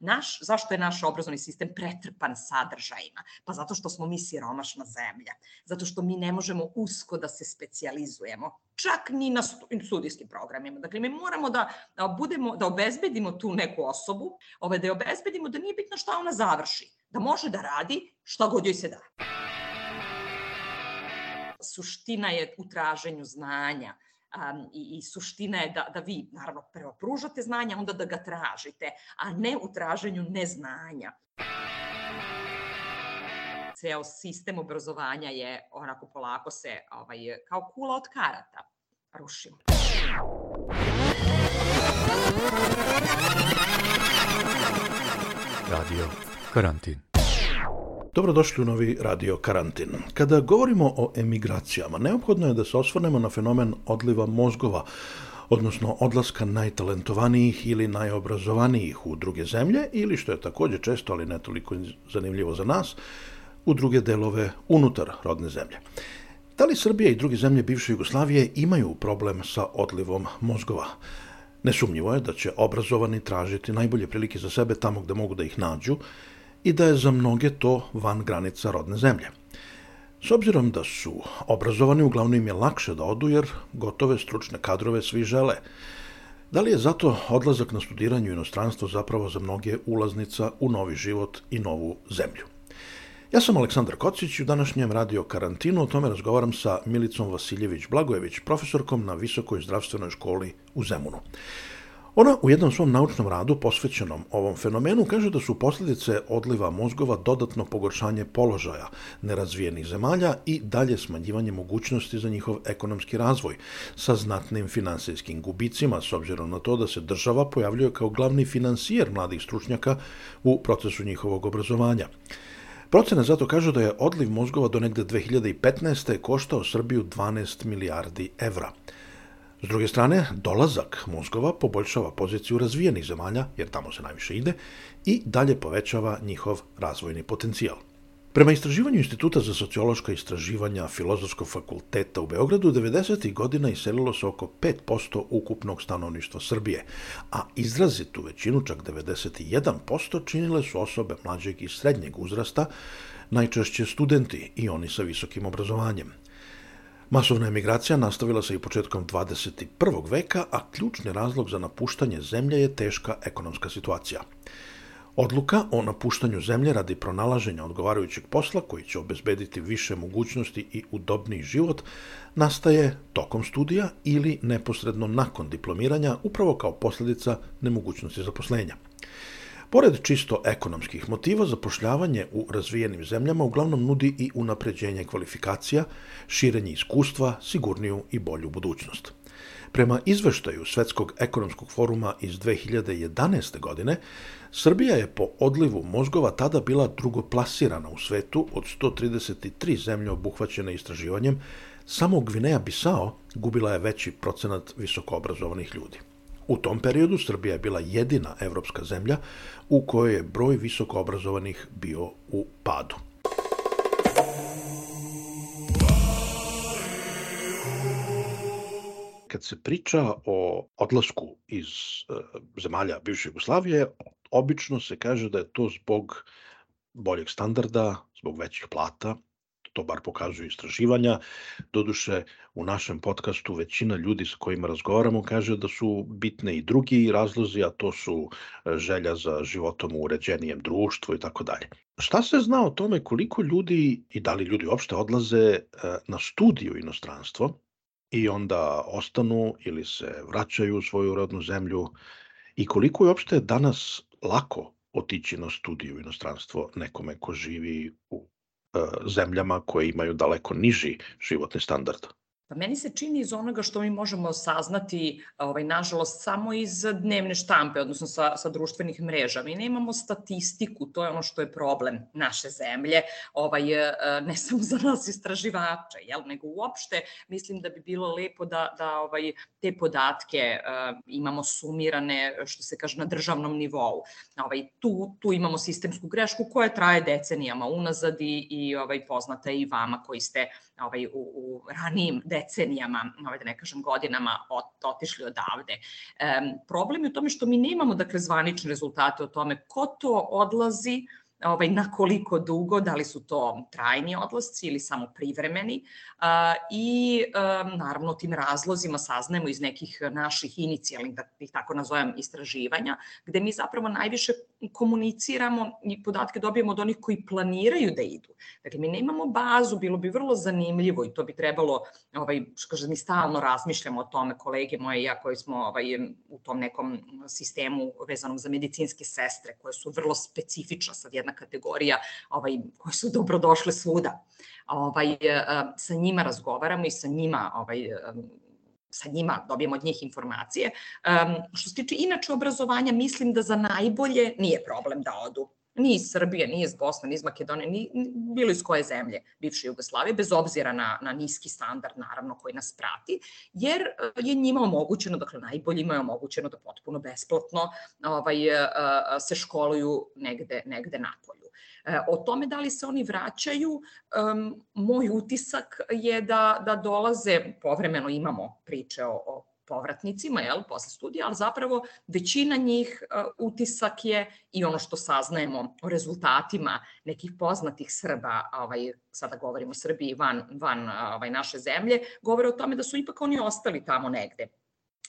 Naš, zašto je naš obrazovni sistem pretrpan sadržajima? Pa zato što smo mi siromašna zemlja. Zato što mi ne možemo usko da se specijalizujemo. Čak ni na studijskim programima. Dakle, mi moramo da, da, budemo, da obezbedimo tu neku osobu, ovaj, da je obezbedimo da nije bitno šta ona završi. Da može da radi šta god joj se da. Suština je u traženju znanja um, i, i suština je da, da vi, naravno, prvo pružate znanja, onda da ga tražite, a ne u traženju neznanja. Ceo sistem obrazovanja je onako polako se ovaj, kao kula od karata rušio. Radio Karantin Dobrodošli u novi Radio Karantin. Kada govorimo o emigracijama, neophodno je da se osvrnemo na fenomen odliva mozgova, odnosno odlaska najtalentovanijih ili najobrazovanijih u druge zemlje ili, što je takođe često, ali ne toliko zanimljivo za nas, u druge delove unutar rodne zemlje. Da li Srbija i druge zemlje bivše Jugoslavije imaju problem sa odlivom mozgova? Nesumnjivo je da će obrazovani tražiti najbolje prilike za sebe tamo gde mogu da ih nađu i da je za mnoge to van granica rodne zemlje. S obzirom da su obrazovani, uglavnom im je lakše da odu jer gotove stručne kadrove svi žele. Da li je zato odlazak na studiranje u inostranstvo zapravo za mnoge ulaznica u novi život i novu zemlju? Ja sam Aleksandar Kocić i u današnjem radio karantinu o tome razgovaram sa Milicom Vasiljević-Blagojević, profesorkom na Visokoj zdravstvenoj školi u Zemunu. Ona u jednom svom naučnom radu posvećenom ovom fenomenu kaže da su posljedice odliva mozgova dodatno pogoršanje položaja nerazvijenih zemalja i dalje smanjivanje mogućnosti za njihov ekonomski razvoj sa znatnim finansijskim gubicima s obzirom na to da se država pojavljuje kao glavni finansijer mladih stručnjaka u procesu njihovog obrazovanja. Procene zato kažu da je odliv mozgova do negde 2015. koštao Srbiju 12 milijardi evra. S druge strane, dolazak mozgova poboljšava poziciju razvijenih zemalja, jer tamo se najviše ide, i dalje povećava njihov razvojni potencijal. Prema istraživanju Instituta za sociološka istraživanja Filozofskog fakulteta u Beogradu, 90. godina iselilo se oko 5% ukupnog stanovništva Srbije, a izrazitu većinu, čak 91%, činile su osobe mlađeg i srednjeg uzrasta, najčešće studenti i oni sa visokim obrazovanjem. Masovna emigracija nastavila se i početkom 21. veka, a ključni razlog za napuštanje zemlje je teška ekonomska situacija. Odluka o napuštanju zemlje radi pronalaženja odgovarajućeg posla koji će obezbediti više mogućnosti i udobniji život nastaje tokom studija ili neposredno nakon diplomiranja upravo kao posljedica nemogućnosti zaposlenja. Pored čisto ekonomskih motiva, zapošljavanje u razvijenim zemljama uglavnom nudi i unapređenje kvalifikacija, širenje iskustva, sigurniju i bolju budućnost. Prema izveštaju Svetskog ekonomskog foruma iz 2011. godine, Srbija je po odlivu mozgova tada bila drugoplasirana u svetu od 133 zemlje obuhvaćene istraživanjem, samo Gvineja Bisao gubila je veći procenat visokoobrazovanih ljudi. U tom periodu Srbija je bila jedina evropska zemlja u kojoj je broj visokoobrazovanih bio u padu. Kad se priča o odlasku iz uh, zemalja bivše Jugoslavije, obično se kaže da je to zbog boljeg standarda, zbog većih plata, to bar pokazuju istraživanja. Doduše, u našem podcastu većina ljudi sa kojima razgovaramo kaže da su bitne i drugi razlozi, a to su e, želja za životom u uređenijem društvu i tako dalje. Šta se zna o tome koliko ljudi i da li ljudi uopšte odlaze e, na studiju inostranstvo i onda ostanu ili se vraćaju u svoju rodnu zemlju i koliko je uopšte danas lako otići na studiju u inostranstvo nekome ko živi u zemljama koje imaju daleko niži životni standard. Pa meni se čini iz onoga što mi možemo saznati, ovaj, nažalost, samo iz dnevne štampe, odnosno sa, sa društvenih mreža. Mi nemamo statistiku, to je ono što je problem naše zemlje, ovaj, e, ne samo za nas istraživača, jel, nego uopšte mislim da bi bilo lepo da, da ovaj, te podatke uh, imamo sumirane, što se kaže, na državnom nivou. Ovaj, tu, tu imamo sistemsku grešku koja traje decenijama unazad i, i ovaj, poznata i vama koji ste ovaj, u, u ranijim decenijama, ovaj, da ne kažem godinama, ot, otišli odavde. Um, problem je u tome što mi nemamo dakle zvanične rezultate o tome ko to odlazi, ovaj, na koliko dugo, da li su to trajni odlasci ili samo privremeni i naravno tim razlozima saznajemo iz nekih naših inicijalnih, da ih tako nazovem, istraživanja, gde mi zapravo najviše komuniciramo i podatke dobijemo od onih koji planiraju da idu. Dakle, mi nemamo bazu, bilo bi vrlo zanimljivo i to bi trebalo, ovaj, što kaže, mi stalno razmišljamo o tome, kolege moje i ja koji smo ovaj, u tom nekom sistemu vezanom za medicinske sestre, koje su vrlo specifična, sad jedna kategorija ovaj, koje su dobrodošle svuda. Ovaj, e, sa njima razgovaramo i sa njima ovaj, e, sa njima dobijemo od njih informacije. Um, što se tiče inače obrazovanja, mislim da za najbolje nije problem da odu ni iz Srbije, ni iz Bosne, ni iz Makedonije, ni, ni bilo iz koje zemlje bivše Jugoslavije, bez obzira na, na niski standard, naravno, koji nas prati, jer e, je njima omogućeno, dakle, najboljima je omogućeno da potpuno besplatno ovaj, se školuju negde, negde napolju. E, o tome da li se oni vraćaju, um, moj utisak je da, da dolaze, povremeno imamo priče o, o povratnicima, jel, posle studija, ali zapravo većina njih uh, utisak je i ono što saznajemo o rezultatima nekih poznatih Srba, ovaj, sada govorimo o Srbiji van, van ovaj, naše zemlje, govore o tome da su ipak oni ostali tamo negde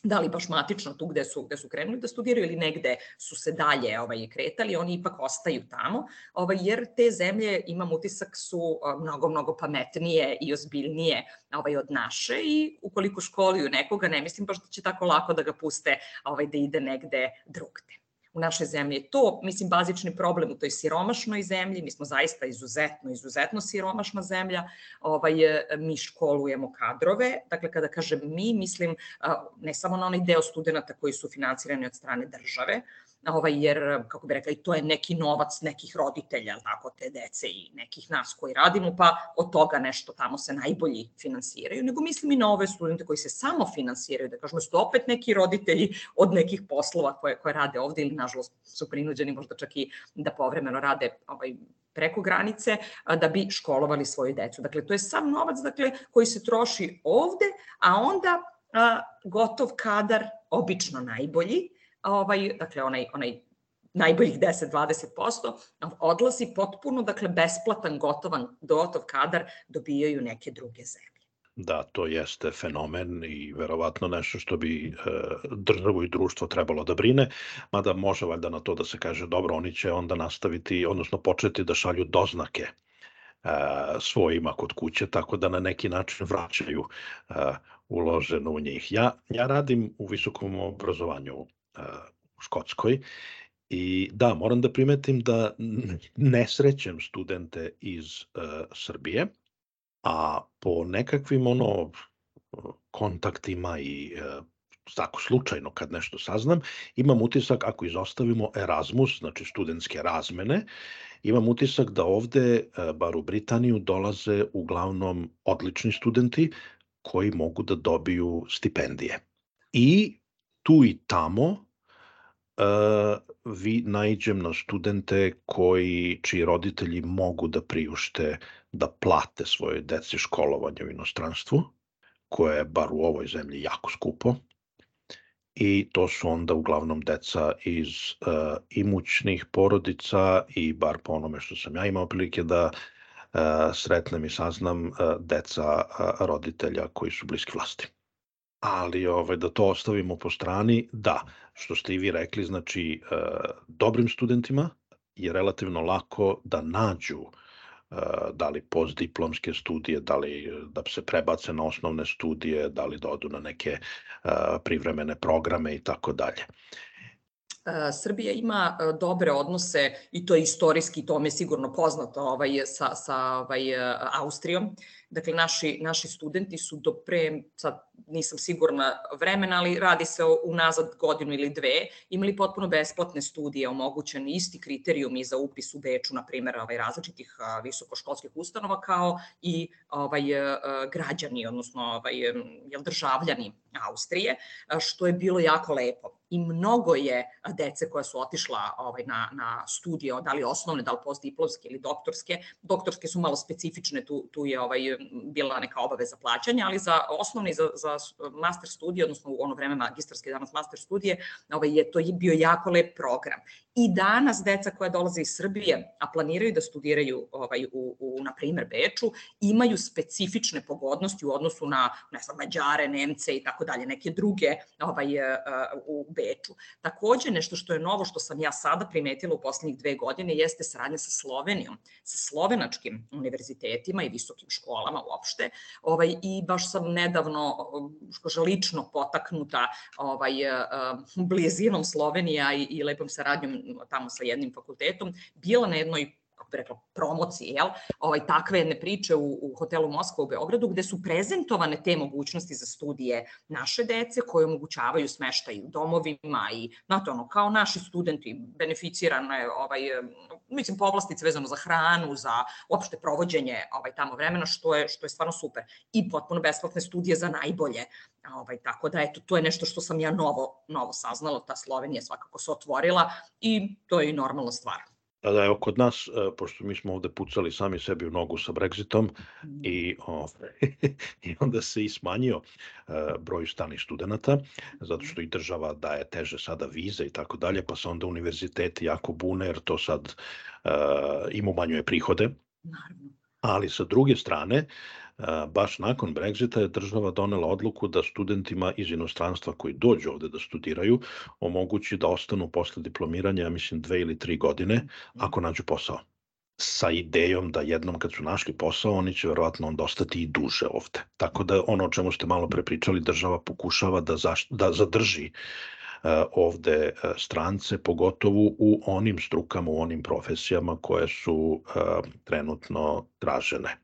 da li baš matično tu gde su, gde su krenuli da studiraju ili negde su se dalje ovaj, kretali, oni ipak ostaju tamo, ovaj, jer te zemlje, imam utisak, su mnogo, mnogo pametnije i ozbiljnije ovaj, od naše i ukoliko školuju nekoga, ne mislim baš da će tako lako da ga puste ovaj, da ide negde drugde našoj zemlji. To, mislim, bazični problem u toj siromašnoj zemlji, mi smo zaista izuzetno, izuzetno siromašna zemlja, ovaj, mi školujemo kadrove, dakle, kada kažem mi, mislim ne samo na onaj deo studenta koji su financirani od strane države, ovaj, jer, kako bi rekla, i to je neki novac nekih roditelja, tako, te dece i nekih nas koji radimo, pa od toga nešto tamo se najbolji finansiraju, nego mislim i na ove studente koji se samo finansiraju, da kažemo, su opet neki roditelji od nekih poslova koje, koje rade ovde ili, nažalost, su prinuđeni možda čak i da povremeno rade ovaj, preko granice da bi školovali svoju decu. Dakle, to je sam novac dakle, koji se troši ovde, a onda a, gotov kadar, obično najbolji, ovaj, dakle onaj, onaj najboljih 10-20%, odlazi potpuno, dakle, besplatan, gotovan, gotov kadar dobijaju neke druge zemlje. Da, to jeste fenomen i verovatno nešto što bi e, državu i društvo trebalo da brine, mada može valjda na to da se kaže dobro, oni će onda nastaviti, odnosno početi da šalju doznake e, svojima kod kuće, tako da na neki način vraćaju e, uloženo u njih. Ja, ja radim u visokom obrazovanju u Škotskoj i da, moram da primetim da ne srećem studente iz uh, Srbije, a po nekakvim ono kontaktima i uh, tako slučajno kad nešto saznam, imam utisak ako izostavimo Erasmus, znači studentske razmene, imam utisak da ovde, bar u Britaniju, dolaze uglavnom odlični studenti koji mogu da dobiju stipendije. I tu i tamo uh, vi naiđem na studente koji, čiji roditelji mogu da priušte da plate svoje deci školovanje u inostranstvu, koje je bar u ovoj zemlji jako skupo. I to su onda uglavnom deca iz uh, imućnih porodica i bar po onome što sam ja imao prilike da uh, sretnem i saznam uh, deca uh, roditelja koji su bliski vlasti ali ovaj, da to ostavimo po strani, da, što ste i vi rekli, znači e, dobrim studentima je relativno lako da nađu e, da li postdiplomske studije, da li da se prebace na osnovne studije, da li da odu na neke e, privremene programe i tako dalje. Srbija ima dobre odnose i to je istorijski, to me sigurno poznato ovaj, sa, sa ovaj, Austrijom. Dakle, naši, naši studenti su do pre, sad nisam sigurna vremena, ali radi se o unazad godinu ili dve, imali potpuno besplatne studije, omogućeni isti kriterijumi za upis u Beču, na primjer, ovaj, različitih visokoškolskih ustanova, kao i ovaj, građani, odnosno ovaj, državljani Austrije, što je bilo jako lepo. I mnogo je dece koja su otišla ovaj, na, na studije, da li osnovne, da li postdiplomske ili doktorske. Doktorske su malo specifične, tu, tu je ovaj, bila neka obaveza plaćanja, ali za osnovne i za, za master studije, odnosno u ono vreme magistarske, danas master studije, ovaj, je to je bio jako lep program. I danas deca koja dolaze iz Srbije, a planiraju da studiraju ovaj, u, u na primer, Beču, imaju specifične pogodnosti u odnosu na, ne znam, Mađare, Nemce i tako dalje, neke druge ovaj, u Beču. Takođe, nešto što je novo, što sam ja sada primetila u poslednjih dve godine, jeste saradnja sa Slovenijom, sa slovenačkim univerzitetima i visokim školama uopšte. Ovaj, I baš sam nedavno, što lično potaknuta ovaj, blizinom Slovenija i, i lepom saradnjom tamo sa jednim fakultetom, bila na jednoj kako bi rekla, promocije, jel? Ovaj, takve jedne priče u, u hotelu Moskva u Beogradu, gde su prezentovane te mogućnosti za studije naše dece koje omogućavaju smeštaj u domovima i, znate, ono, kao naši studenti, beneficirane, ovaj, mislim, povlastice vezano za hranu, za uopšte provođenje ovaj, tamo vremena, što je, što je stvarno super. I potpuno besplatne studije za najbolje. Ovaj, tako da, eto, to je nešto što sam ja novo, novo saznala, ta Slovenija svakako se otvorila i to je i normalna stvar. Da, da, evo, kod nas, e, pošto mi smo ovde pucali sami sebi u nogu sa Brexitom mm. i, o, i onda se i smanjio e, broj stanih studenta, zato što i država daje teže sada vize i tako dalje, pa se onda univerziteti jako bune jer to sad uh, im umanjuje prihode. Naravno. Ali sa druge strane, baš nakon Brexita je država donela odluku da studentima iz inostranstva koji dođu ovde da studiraju omogući da ostanu posle diplomiranja, ja mislim, dve ili tri godine, mhm. ako nađu posao. Sa idejom da jednom kad su našli posao, oni će verovatno onda ostati i duže ovde. Tako da ono o čemu ste malo prepričali, država pokušava da, zaš, da zadrži ovde strance, pogotovo u onim strukama, u onim profesijama koje su trenutno tražene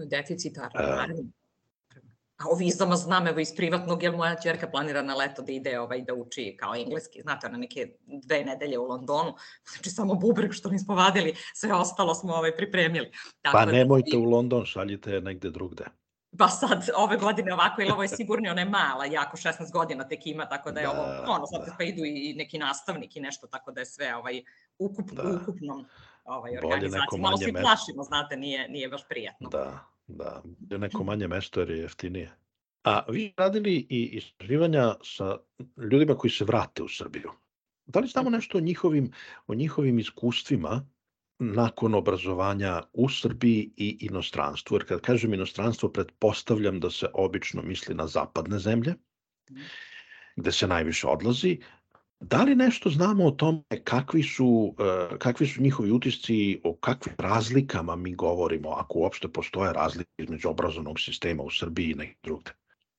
Je, deficitarno, naravno. A o vizama znam, evo iz privatnog, jer moja čerka planira na leto da ide ovaj, da uči kao engleski, znate, na neke dve nedelje u Londonu, znači samo bubreg što nismo vadili, sve ostalo smo ovaj, pripremili. Tako pa da nemojte da, u London, šaljite negde drugde. Pa sad, ove godine ovako, ili ovo je sigurno, ona je mala, jako 16 godina tek ima, tako da je da, ovo, ono, sad da. pa idu i neki nastavnik i nešto, tako da je sve ovaj, ukup, da. ukupnom ovaj, organizaciji. Malo se plašimo, znate, nije, nije baš prijatno. Da, da. Neko manje mesto jer je jeftinije. A vi radili i istraživanja sa ljudima koji se vrate u Srbiju. Da li znamo nešto o njihovim, o njihovim iskustvima nakon obrazovanja u Srbiji i inostranstvu? Jer kad kažem inostranstvo, pretpostavljam da se obično misli na zapadne zemlje, mhm. gde se najviše odlazi, Da li nešto znamo o tome kakvi su, e, kakvi su njihovi utisci, o kakvim razlikama mi govorimo, ako uopšte postoje razlike između obrazovnog sistema u Srbiji i nekih drugde?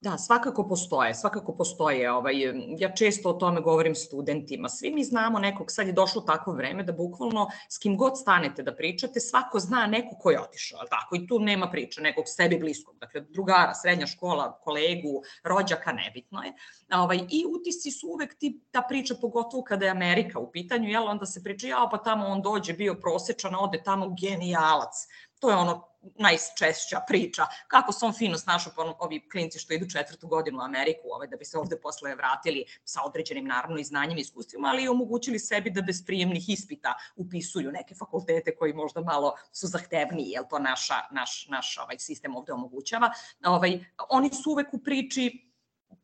Da, svakako postoje, svakako postoje. Ovaj, ja često o tome govorim studentima. Svi mi znamo nekog, sad je došlo takvo vreme da bukvalno s kim god stanete da pričate, svako zna neko ko je otišao, tako? I tu nema priče, nekog sebi bliskog, dakle drugara, srednja škola, kolegu, rođaka, nebitno je. Ovaj, I utisci su uvek ti, ta priča, pogotovo kada je Amerika u pitanju, jel, onda se priča, ja, pa tamo on dođe, bio prosečan, ode tamo genijalac. To je ono najčešća priča, kako se on fino snašao po ovi klinci što idu četvrtu godinu u Ameriku, ovaj, da bi se ovde posle vratili sa određenim, naravno, i znanjem i iskustvima, ali i omogućili sebi da bez prijemnih ispita upisuju neke fakultete koji možda malo su zahtevniji, jel to naša, naš, naš ovaj, sistem ovde omogućava. Ovaj, oni su uvek u priči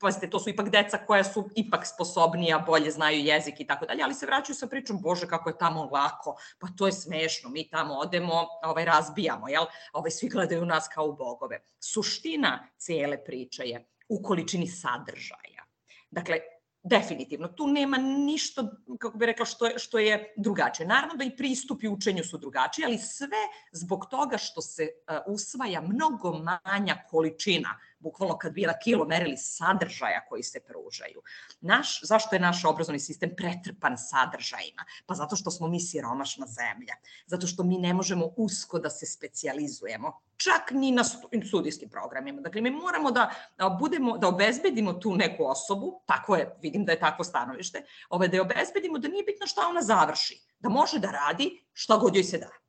pazite, to su ipak deca koja su ipak sposobnija, bolje znaju jezik i tako dalje, ali se vraćaju sa pričom, bože, kako je tamo lako, pa to je smešno, mi tamo odemo, ovaj, razbijamo, jel? Ovaj, svi gledaju nas kao bogove. Suština cele priče je u količini sadržaja. Dakle, definitivno, tu nema ništa, kako bih rekla, što je, što je drugačije. Naravno da i pristupi učenju su drugačiji, ali sve zbog toga što se uh, usvaja mnogo manja količina bukvalno kad bi na kilo merili sadržaja koji se pružaju. Naš, zašto je naš obrazovni sistem pretrpan sadržajima? Pa zato što smo mi siromašna zemlja. Zato što mi ne možemo usko da se specializujemo. Čak ni na studijskim programima. Dakle, mi moramo da, da budemo, da obezbedimo tu neku osobu, tako je, vidim da je takvo stanovište, ove, da je obezbedimo da nije bitno šta ona završi, da može da radi šta god joj se da.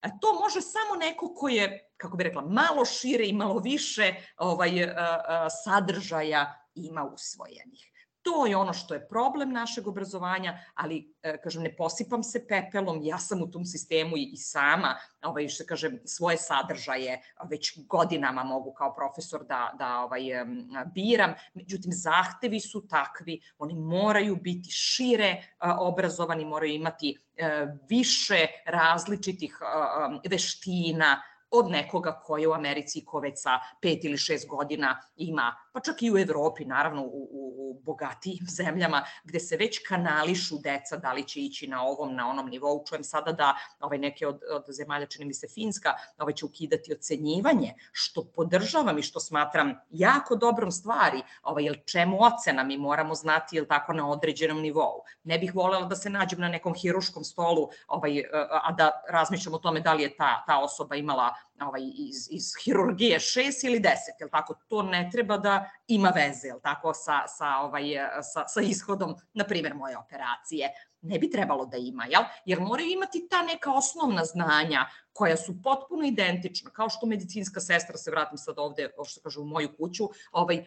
A to može samo neko ko je, kako bih rekla, malo šire i malo više ovaj, sadržaja ima usvojenih. To je ono što je problem našeg obrazovanja, ali, e, kažem, ne posipam se pepelom, ja sam u tom sistemu i, sama, ovaj, što kažem, svoje sadržaje već godinama mogu kao profesor da, da ovaj, biram, međutim, zahtevi su takvi, oni moraju biti šire obrazovani, moraju imati e, više različitih veština, od nekoga ko je u Americi ko već sa pet ili šest godina ima, pa čak i u Evropi, naravno u, u, u bogatijim zemljama, gde se već kanališu deca da li će ići na ovom, na onom nivou. Čujem sada da ovaj, neke od, od zemalja, čini mi se Finska, ovaj, će ukidati ocenjivanje, što podržavam i što smatram jako dobrom stvari, ovaj, jer čemu ocena mi moramo znati, jel tako, na određenom nivou. Ne bih volela da se nađem na nekom hiruškom stolu, ovaj, a da razmišljam o tome da li je ta, ta osoba imala ovaj, iz, iz hirurgije 6 ili 10, jel tako? To ne treba da ima veze, jel tako, sa, sa, ovaj, sa, sa ishodom, na primjer, moje operacije. Ne bi trebalo da ima, jel? Jer moraju imati ta neka osnovna znanja koja su potpuno identična, kao što medicinska sestra, se vratim sad ovde, što kaže, u moju kuću, ovaj,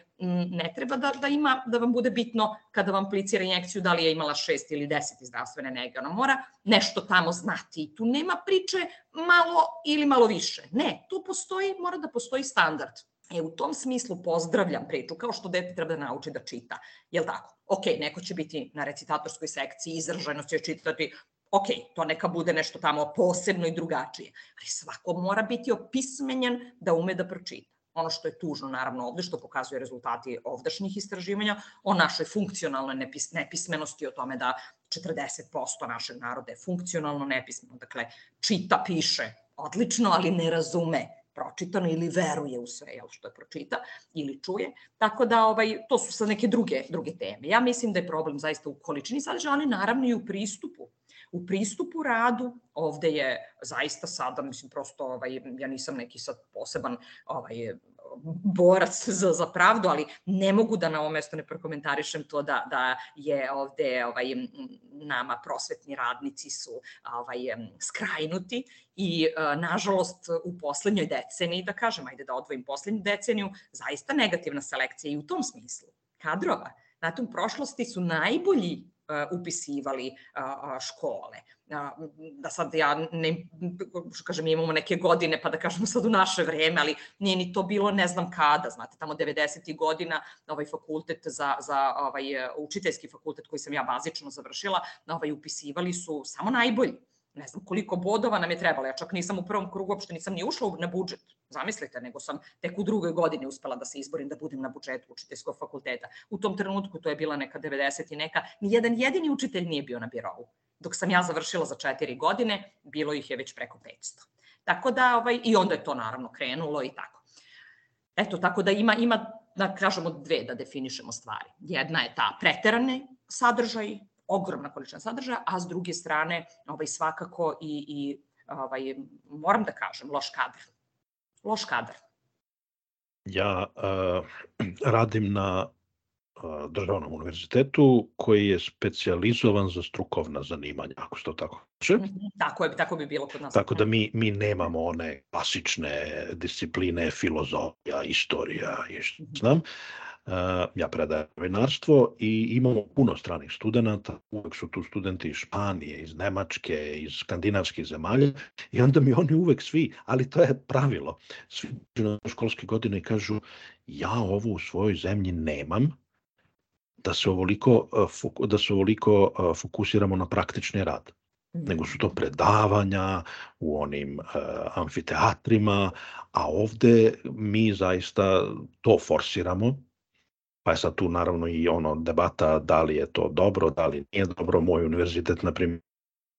ne treba da, da ima, da vam bude bitno kada vam plicira injekciju da li je imala šest ili deset zdravstvene nege. Ona mora nešto tamo znati. Tu nema priče malo ili malo više. Ne, tu postoji, mora da postoji standard. E, u tom smislu pozdravljam priču, kao što dete treba da nauči da čita. Jel tako? Ok, neko će biti na recitatorskoj sekciji, izraženo će čitati, ok, to neka bude nešto tamo posebno i drugačije, ali svako mora biti opismenjen da ume da pročita. Ono što je tužno, naravno, ovde, što pokazuje rezultati ovdašnjih istraživanja o našoj funkcionalnoj nepis, nepismenosti, o tome da 40% našeg naroda je funkcionalno nepismeno, dakle, čita, piše odlično, ali ne razume pročitano ili veruje u sve jel, što je pročita ili čuje. Tako da ovaj, to su sad neke druge, druge teme. Ja mislim da je problem zaista u količini sadržaja, ali naravno i u pristupu u pristupu radu, ovde je zaista sada, mislim, prosto, ovaj, ja nisam neki sad poseban ovaj, borac za, za pravdu, ali ne mogu da na ovom mestu ne prokomentarišem to da, da je ovde ovaj, nama prosvetni radnici su ovaj, skrajnuti i nažalost u poslednjoj deceniji, da kažem, ajde da odvojim poslednju deceniju, zaista negativna selekcija i u tom smislu kadrova. Znate, u prošlosti su najbolji upisivali škole. Da sad ja ne, kažem, imamo neke godine, pa da kažemo sad u naše vreme, ali nije ni to bilo ne znam kada, znate, tamo 90. godina ovaj fakultet za, za ovaj, učiteljski fakultet koji sam ja bazično završila, ovaj, upisivali su samo najbolji ne znam koliko bodova nam je trebalo. Ja čak nisam u prvom krugu, uopšte nisam ni ušla na budžet, zamislite, nego sam tek u drugoj godini uspela da se izborim da budem na budžetu učiteljskog fakulteta. U tom trenutku, to je bila neka 90 i neka, ni jedan jedini učitelj nije bio na birovu. Dok sam ja završila za četiri godine, bilo ih je već preko 500. Tako da, ovaj, i onda je to naravno krenulo i tako. Eto, tako da ima, ima da kažemo dve da definišemo stvari. Jedna je ta preterane sadržaj, ogromna količina sadržaja, a s druge strane ovaj, svakako i, i ovaj, moram da kažem, loš kadar. Loš kadar. Ja uh, radim na uh, državnom univerzitetu koji je specializovan za strukovna zanimanja, ako se to tako kaže. Mhm, tako je, tako bi bilo kod nas. Tako da mi, mi nemamo one klasične discipline, filozofija, istorija i što mhm. znam. Eh, ja predajem novinarstvo i imamo puno stranih studenta, uvek su tu studenti iz Španije, iz Nemačke, iz skandinavskih zemalja i onda mi oni uvek svi, ali to je pravilo, svi na školske godine kažu ja ovo u svojoj zemlji nemam, da se ovoliko, eh, da se ovoliko eh, fokusiramo na praktični rad. Nego su to predavanja u onim uh, amfiteatrima, a ovde mi zaista to forsiramo Pa je sad tu naravno i ono debata da li je to dobro, da li nije dobro. Moj univerzitet, na primjer,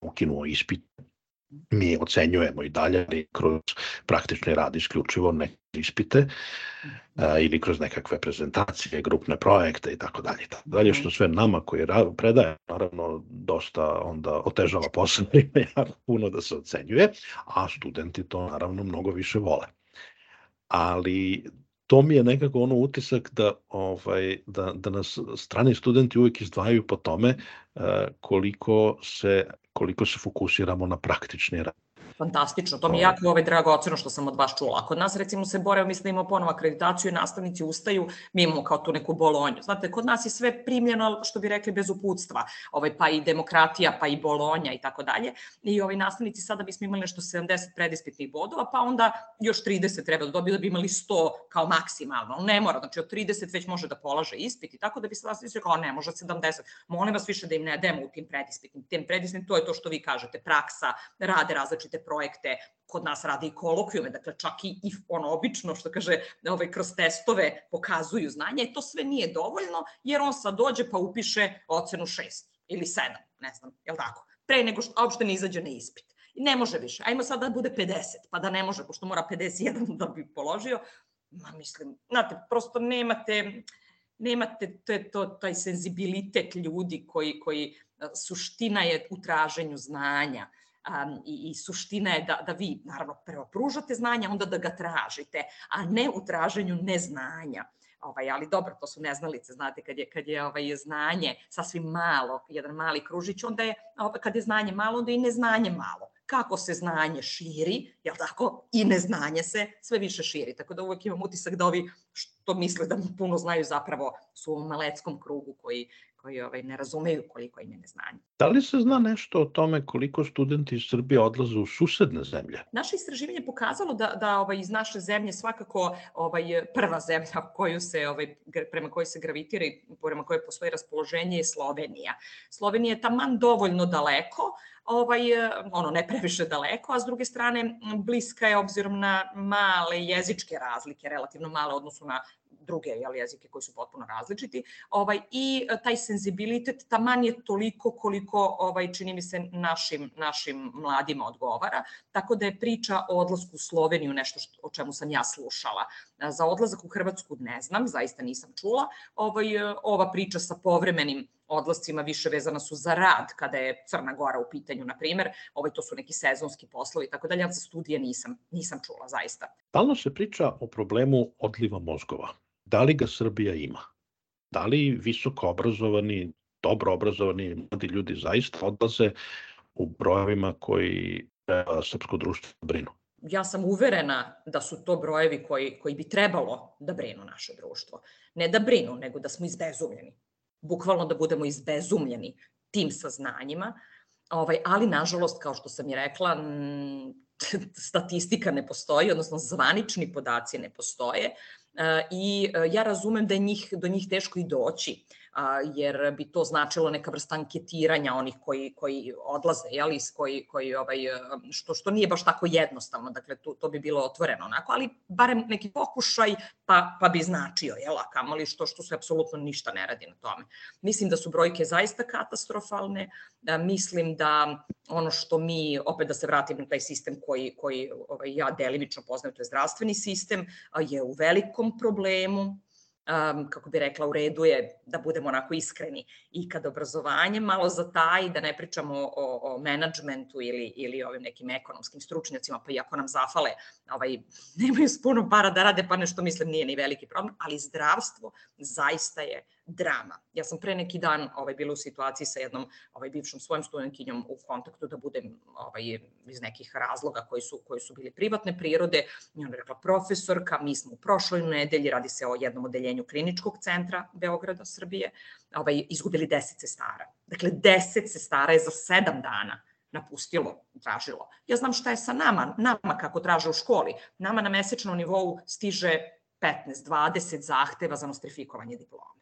ukinuo ispit. Mi ocenjujemo i dalje ali kroz praktični rad isključivo neke ispite a, ili kroz nekakve prezentacije, grupne projekte i tako dalje. Tako dalje, što sve nama koji predaje, naravno, dosta onda otežava posao, jako puno da se ocenjuje, a studenti to naravno mnogo više vole. Ali to mi je nekako ono utisak da, ovaj, da, da nas strani studenti uvek izdvajaju po tome uh, koliko, se, koliko se fokusiramo na praktični rad. Fantastično, to mi je jako ovaj, drago oceno što sam od vas čula. Kod nas recimo se bore, mislim da imamo ponovo akreditaciju i nastavnici ustaju, mi imamo kao tu neku bolonju. Znate, kod nas je sve primljeno, što bi rekli, bez uputstva, ovaj, pa i demokratija, pa i bolonja i tako dalje. I ovaj, nastavnici sada bismo imali nešto 70 predispitnih bodova, pa onda još 30 treba da dobiju da bi imali 100 kao maksimalno. Ne mora, znači od 30 već može da polaže ispit i tako da bi se vas rekao, ne, može 70. Molim vas više da im ne dajemo u tim predispitnim. Tim predispitnim, to je to što vi kažete, praksa, rade različite projekte, kod nas rade i kolokvijume, dakle čak i, i ono obično što kaže ovaj, kroz testove pokazuju znanje, i to sve nije dovoljno jer on sad dođe pa upiše ocenu 6 ili 7, ne znam, je li tako? Pre nego što uopšte ne izađe na ispit. I ne može više. Ajmo sad da bude 50, pa da ne može, pošto mora 51 da bi položio. Ma mislim, znate, prosto nemate, nemate to, to, taj senzibilitet ljudi koji, koji suština je u traženju znanja um, i, i suština je da, da vi, naravno, prvo pružate znanja, onda da ga tražite, a ne u traženju neznanja. Ovaj, ali dobro, to su neznalice, znate, kad je, kad je ovaj, znanje sasvim malo, jedan mali kružić, onda je, ovaj, kad je znanje malo, onda je i neznanje malo kako se znanje širi, jel tako, i neznanje se sve više širi. Tako da uvek imam utisak da ovi što misle da puno znaju zapravo su u maleckom krugu koji, koji ovaj, ne razumeju koliko im je neznanje. Da li se zna nešto o tome koliko studenti iz Srbije odlaze u susedne zemlje? Naše istraživanje pokazalo da, da ovaj, iz naše zemlje svakako ovaj, prva zemlja koju se, ovaj, prema kojoj se gravitira i prema kojoj postoji raspoloženje je Slovenija. Slovenija je taman dovoljno daleko, ovaj, ono, ne previše daleko, a s druge strane bliska je obzirom na male jezičke razlike, relativno male odnosu na druge jel, jezike koji su potpuno različiti. Ovaj, I taj senzibilitet taman je toliko koliko ovaj, čini mi se našim, našim mladima odgovara. Tako da je priča o odlasku u Sloveniju nešto što, o čemu sam ja slušala. Za odlazak u Hrvatsku ne znam, zaista nisam čula. Ovaj, ova priča sa povremenim odlascima više vezana su za rad, kada je Crna Gora u pitanju, na primer, ovaj, to su neki sezonski poslovi, tako dalje, ali za studije nisam, nisam čula, zaista. Stalno se priča o problemu odliva mozgova. Da li ga Srbija ima? Da li visoko obrazovani, dobro obrazovani mladi ljudi zaista odlaze u brojevima koji treba srpsko društvo brinu? ja sam uverena da su to brojevi koji, koji bi trebalo da brinu naše društvo. Ne da brinu, nego da smo izbezumljeni bukvalno da budemo izbezumljeni tim saznanjima, ovaj, ali nažalost, kao što sam i rekla, statistika ne postoji, odnosno zvanični podaci ne postoje i e, ja razumem da je njih, do njih teško i doći jer bi to značilo neka vrsta anketiranja onih koji, koji odlaze, jeli, koji, koji, ovaj, što, što nije baš tako jednostavno, dakle to, to bi bilo otvoreno onako, ali barem neki pokušaj pa, pa bi značio, jel, a kamoli što, što se apsolutno ništa ne radi na tome. Mislim da su brojke zaista katastrofalne, da mislim da ono što mi, opet da se vratim na taj sistem koji, koji ovaj, ja delimično poznajem, to je zdravstveni sistem, je u velikom problemu, um, kako bi rekla, u redu je da budemo onako iskreni. I kad obrazovanje malo zataji, da ne pričamo o, o menadžmentu ili, ili ovim nekim ekonomskim stručnjacima, pa iako nam zafale, ovaj, nemaju puno para da rade, pa nešto mislim nije ni veliki problem, ali zdravstvo zaista je drama. Ja sam pre neki dan ovaj, bila u situaciji sa jednom ovaj, bivšom svojom studentkinjom u kontaktu da budem ovaj, iz nekih razloga koji su, koji su bili privatne prirode. I ona rekla, profesorka, mi smo u prošloj nedelji, radi se o jednom odeljenju kliničkog centra Beograda, Srbije, ovaj, izgubili deset sestara. Dakle, deset sestara je za sedam dana napustilo, tražilo. Ja znam šta je sa nama, nama kako traže u školi. Nama na mesečnom nivou stiže 15-20 zahteva za nostrifikovanje diplome.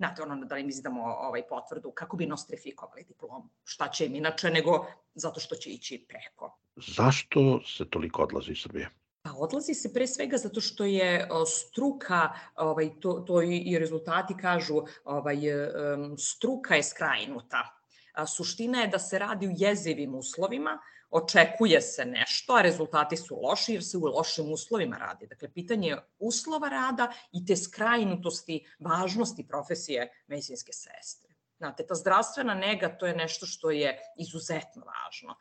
Znate, ono da im izdamo ovaj potvrdu kako bi nostrifikovali diplomu. Šta će im inače nego zato što će ići preko. Zašto se toliko odlazi iz Srbije? Pa odlazi se pre svega zato što je struka, ovaj, to, to i rezultati kažu, ovaj, struka je skrajnuta. Suština je da se radi u jezivim uslovima, očekuje se nešto, a rezultati su loši jer se u lošim uslovima radi. Dakle, pitanje je uslova rada i te skrajnutosti važnosti profesije medicinske sestre. Znate, ta zdravstvena nega, to je nešto što je izuzetno važno.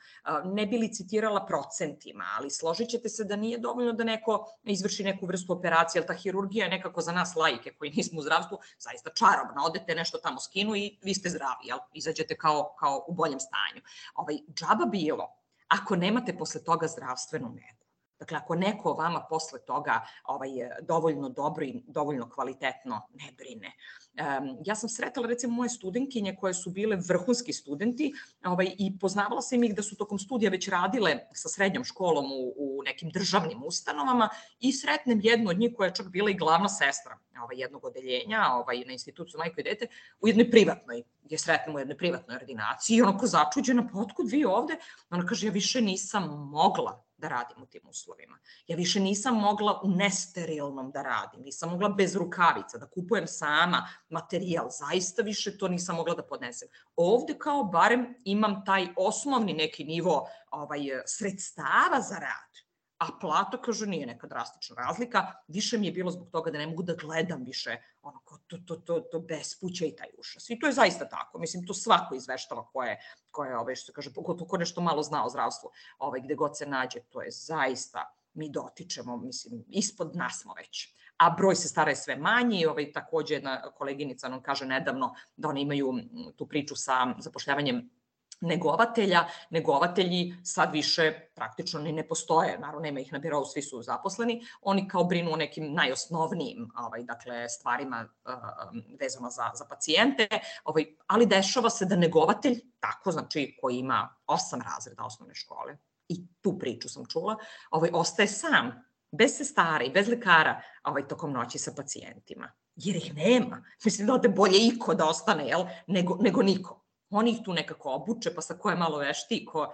Ne bi li citirala procentima, ali složit ćete se da nije dovoljno da neko izvrši neku vrstu operacije, ali ta hirurgija je nekako za nas lajke koji nismo u zdravstvu zaista čarobna. Odete nešto tamo skinu i vi ste zdravi, jel? izađete kao, kao u boljem stanju. Ovaj, džaba bilo ako nemate posle toga zdravstvenu negu. Dakle, ako neko vama posle toga ovaj, dovoljno dobro i dovoljno kvalitetno ne brine. Um, ja sam sretala recimo moje studenkinje koje su bile vrhunski studenti ovaj, i poznavala sam ih da su tokom studija već radile sa srednjom školom u, u nekim državnim ustanovama i sretnem jednu od njih koja je čak bila i glavna sestra ovaj, jednog odeljenja ovaj, na institutu majko i dete u jednoj privatnoj, je sretnem u jednoj privatnoj ordinaciji i onako začuđena, pa otkud vi ovde? Ona kaže, ja više nisam mogla da radim u tim uslovima. Ja više nisam mogla u nesterilnom da radim, nisam mogla bez rukavica, da kupujem sama materijal, zaista više to nisam mogla da podnesem. Ovde kao barem imam taj osnovni neki nivo ovaj, sredstava za rad a plata, kaže, nije neka drastična razlika, više mi je bilo zbog toga da ne mogu da gledam više ono, to, to, to, to bespuće i taj ušas. I to je zaista tako. Mislim, to svako izveštava ko je, ko je ovaj, što kaže, pogotovo ko nešto malo zna o zdravstvu, ovaj, gde god se nađe, to je zaista, mi dotičemo, mislim, ispod nas smo već a broj se stara je sve manji. Ovaj, takođe jedna koleginica nam kaže nedavno da oni imaju tu priču sa zapošljavanjem negovatelja, negovatelji sad više praktično ni ne postoje, naravno nema ih na birovu, svi su zaposleni, oni kao brinu o nekim najosnovnijim ovaj, dakle, stvarima uh, vezano za, za pacijente, ovaj, ali dešava se da negovatelj, tako znači koji ima osam razreda osnovne škole, i tu priču sam čula, ovaj, ostaje sam, bez sestara i bez lekara ovaj, tokom noći sa pacijentima. Jer ih nema. Mislim da ode bolje iko da ostane, jel, nego, nego niko. Oni ih tu nekako obuče, pa sa ko je malo vešti, ko,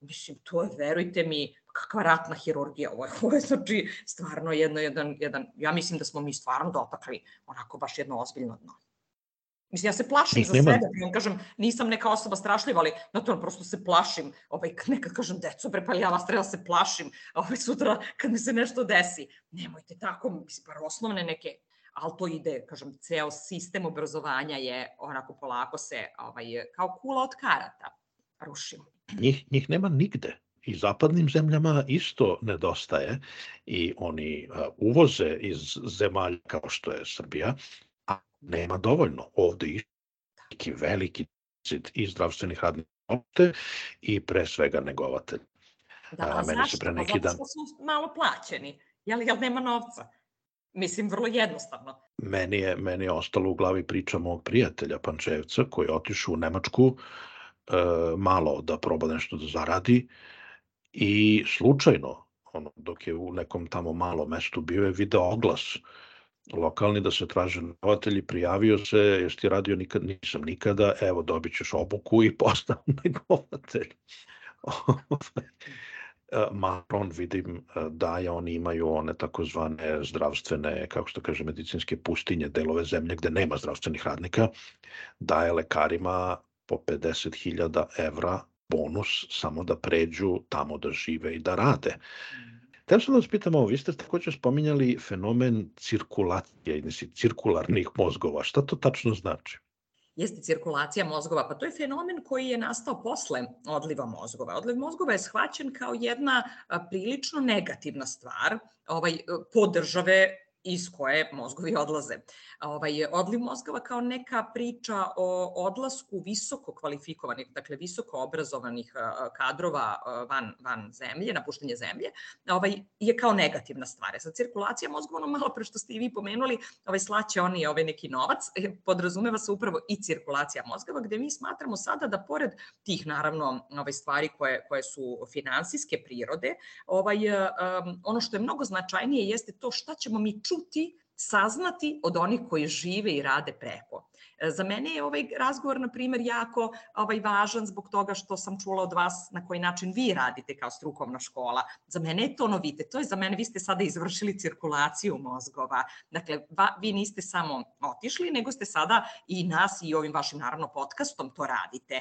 mislim, to je, verujte mi, kakva ratna hirurgija ovo je, ovo je znači stvarno jedno, jedan, jedan, ja mislim da smo mi stvarno dotakli onako baš jedno ozbiljno dno. Mislim, ja se plašim za sebe, ja kažem, nisam neka osoba strašljiva, ali na to prosto se plašim, ovaj, nekad kažem, deco, bre, pa ja vas treba da se plašim, ovaj, sutra kad mi se nešto desi. Nemojte tako, mislim, bar osnovne neke ali to ide, kažem, ceo sistem obrazovanja je onako polako se ovaj, kao kula od karata rušio. Njih, njih nema nigde. I zapadnim zemljama isto nedostaje i oni uvoze iz zemalja kao što je Srbija, a nema dovoljno. Ovde i neki veliki i zdravstvenih radnih opte i pre svega negovatelj. Da, a, meni zašto? Se pre neki pa zato što su malo plaćeni, jel, jel nema novca? Mislim, vrlo jednostavno. Meni je, meni je ostalo u glavi priča mog prijatelja Pančevca koji je otišao u Nemačku e, malo da proba nešto da zaradi i slučajno, ono, dok je u nekom tamo malo mestu bio je video oglas lokalni da se traže negovatelji, prijavio se, jesi ti radio nikad, nisam nikada, evo dobit ćeš obuku i postao negovatelj. Maron vidim e, da je oni imaju one takozvane zdravstvene, kako se to kaže, medicinske pustinje, delove zemlje gde nema zdravstvenih radnika, daje lekarima po 50.000 evra bonus samo da pređu tamo da žive i da rade. Teo sam da vas pitam ovo, vi ste takođe spominjali fenomen cirkulacije, cirkularnih mozgova. Šta to tačno znači? Jeste cirkulacija mozgova, pa to je fenomen koji je nastao posle odliva mozgova. Odliv mozgova je shvaćen kao jedna prilično negativna stvar ovaj, po države iz koje mozgovi odlaze. Ovaj, odliv mozgova kao neka priča o odlasku visoko kvalifikovanih, dakle visoko obrazovanih kadrova van, van zemlje, napuštenje zemlje, ovaj, je kao negativna stvar. Sa cirkulacija mozgova, ono malo pre što ste i vi pomenuli, ovaj, slaće oni ovaj neki novac, e, podrazumeva se upravo i cirkulacija mozgova, gde mi smatramo sada da pored tih naravno ovaj, stvari koje, koje su finansijske prirode, ovaj, um, ono što je mnogo značajnije jeste to šta ćemo mi čuti saznati od onih koji žive i rade preko. Za mene je ovaj razgovor, na primer, jako ovaj, važan zbog toga što sam čula od vas na koji način vi radite kao strukovna škola. Za mene je to novite. To je za mene, vi ste sada izvršili cirkulaciju mozgova. Dakle, va, vi niste samo otišli, nego ste sada i nas i ovim vašim, naravno, podcastom to radite.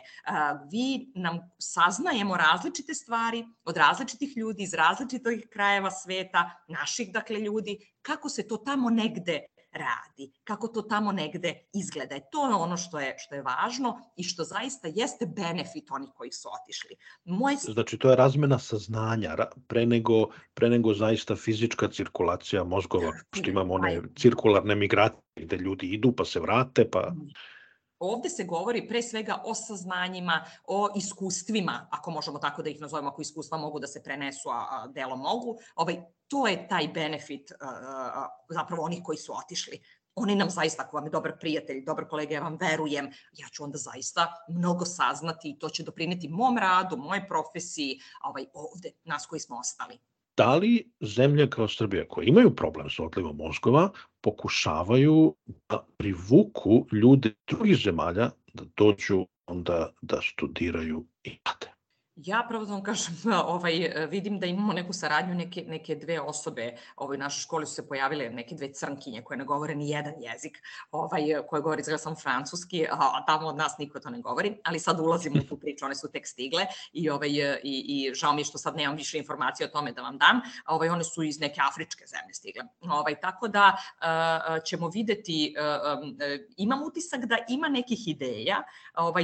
Vi nam saznajemo različite stvari od različitih ljudi iz različitih krajeva sveta, naših, dakle, ljudi, kako se to tamo negde radi, kako to tamo negde izgleda. E, to je ono što je, što je važno i što zaista jeste benefit onih koji su otišli. Moje... Znači, to je razmena saznanja, pre nego, pre nego zaista fizička cirkulacija mozgova, što imamo one cirkularne migracije gde ljudi idu pa se vrate, pa... Mhm. Ovde se govori pre svega o saznanjima, o iskustvima, ako možemo tako da ih nazovemo, ako iskustva mogu da se prenesu, a, a delo mogu. Ovaj, to je taj benefit uh, zapravo onih koji su otišli oni nam zaista, ako vam je dobar prijatelj, dobar kolega, ja vam verujem, ja ću onda zaista mnogo saznati i to će doprineti mom radu, moje profesiji, ovaj, ovde, nas koji smo ostali. Da li zemlje kao Srbija koje imaju problem sa odlivom mozgova pokušavaju da privuku ljude drugih zemalja da dođu onda da studiraju i rade? Ja pravo da vam kažem, ovaj, vidim da imamo neku saradnju, neke, neke dve osobe ovaj, u našoj školi su se pojavile, neke dve crnkinje koje ne govore ni jedan jezik, ovaj, koje govori izgleda sam francuski, a, tamo od nas niko to ne govori, ali sad ulazimo u tu priču, one su tek stigle i, ovaj, i, i žao mi je što sad nemam više informacije o tome da vam dam, ovaj, one su iz neke afričke zemlje stigle. Ovaj, tako da a, ćemo videti, a, a, imam utisak da ima nekih ideja ovaj,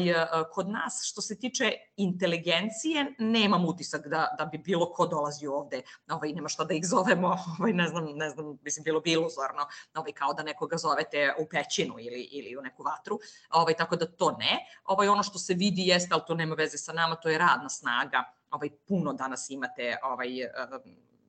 kod nas što se tiče inteligencije, agencije, nemam utisak da, da bi bilo ko dolazi ovde, ovaj, nema šta da ih zovemo, ovaj, ne znam, ne znam, mislim, bilo bi iluzorno, ovaj, kao da nekoga zovete u pećinu ili, ili u neku vatru, ovaj, tako da to ne. Ovaj, ono što se vidi jeste, ali to nema veze sa nama, to je radna snaga, ovaj, puno danas imate ovaj,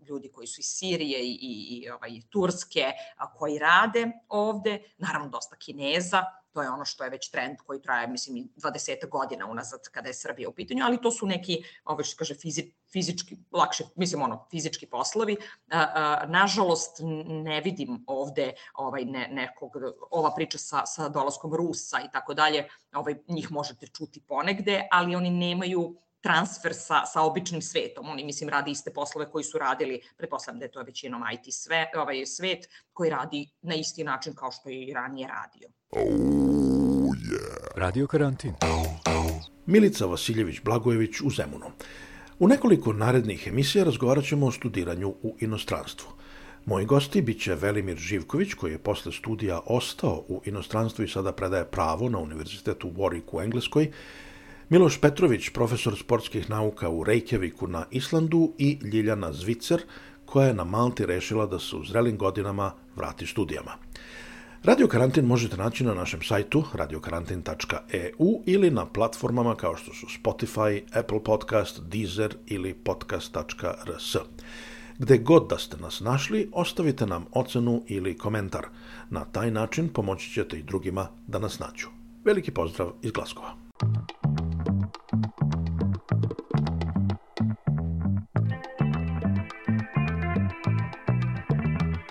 ljudi koji su iz Sirije i, i, i ovaj, Turske a, koji rade ovde, naravno dosta Kineza, to je ono što je već trend koji traje, mislim, 20 godina unazad kada je Srbija u pitanju, ali to su neki, ovo što kaže, fizi, fizički, lakše, mislim, ono, fizički poslovi. A, a, nažalost, ne vidim ovde ovaj, ne, nekog, ova priča sa, sa dolaskom Rusa i tako dalje, ovaj, njih možete čuti ponegde, ali oni nemaju transfer sa, sa običnim svetom. Oni, mislim, radi iste poslove koji su radili, pretpostavljam da je to većinom IT sve, ovaj svet, koji radi na isti način kao što je i ranije radio. Oh, yeah. Radio karantin. Milica Vasiljević-Blagojević u Zemunu. U nekoliko narednih emisija razgovarat ćemo o studiranju u inostranstvu. Moji gosti biće Velimir Živković, koji je posle studija ostao u inostranstvu i sada predaje pravo na Univerzitetu Warwick u Engleskoj, Miloš Petrović, profesor sportskih nauka u Reykjaviku na Islandu i Ljiljana Zvicer, koja je na Malti rešila da se u zrelim godinama vrati studijama. Radio Karantin možete naći na našem sajtu radiokarantin.eu ili na platformama kao što su Spotify, Apple Podcast, Deezer ili podcast.rs. Gde god da ste nas našli, ostavite nam ocenu ili komentar. Na taj način pomoći ćete i drugima da nas nađu. Veliki pozdrav iz Glaskova.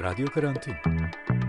Radio Karantin.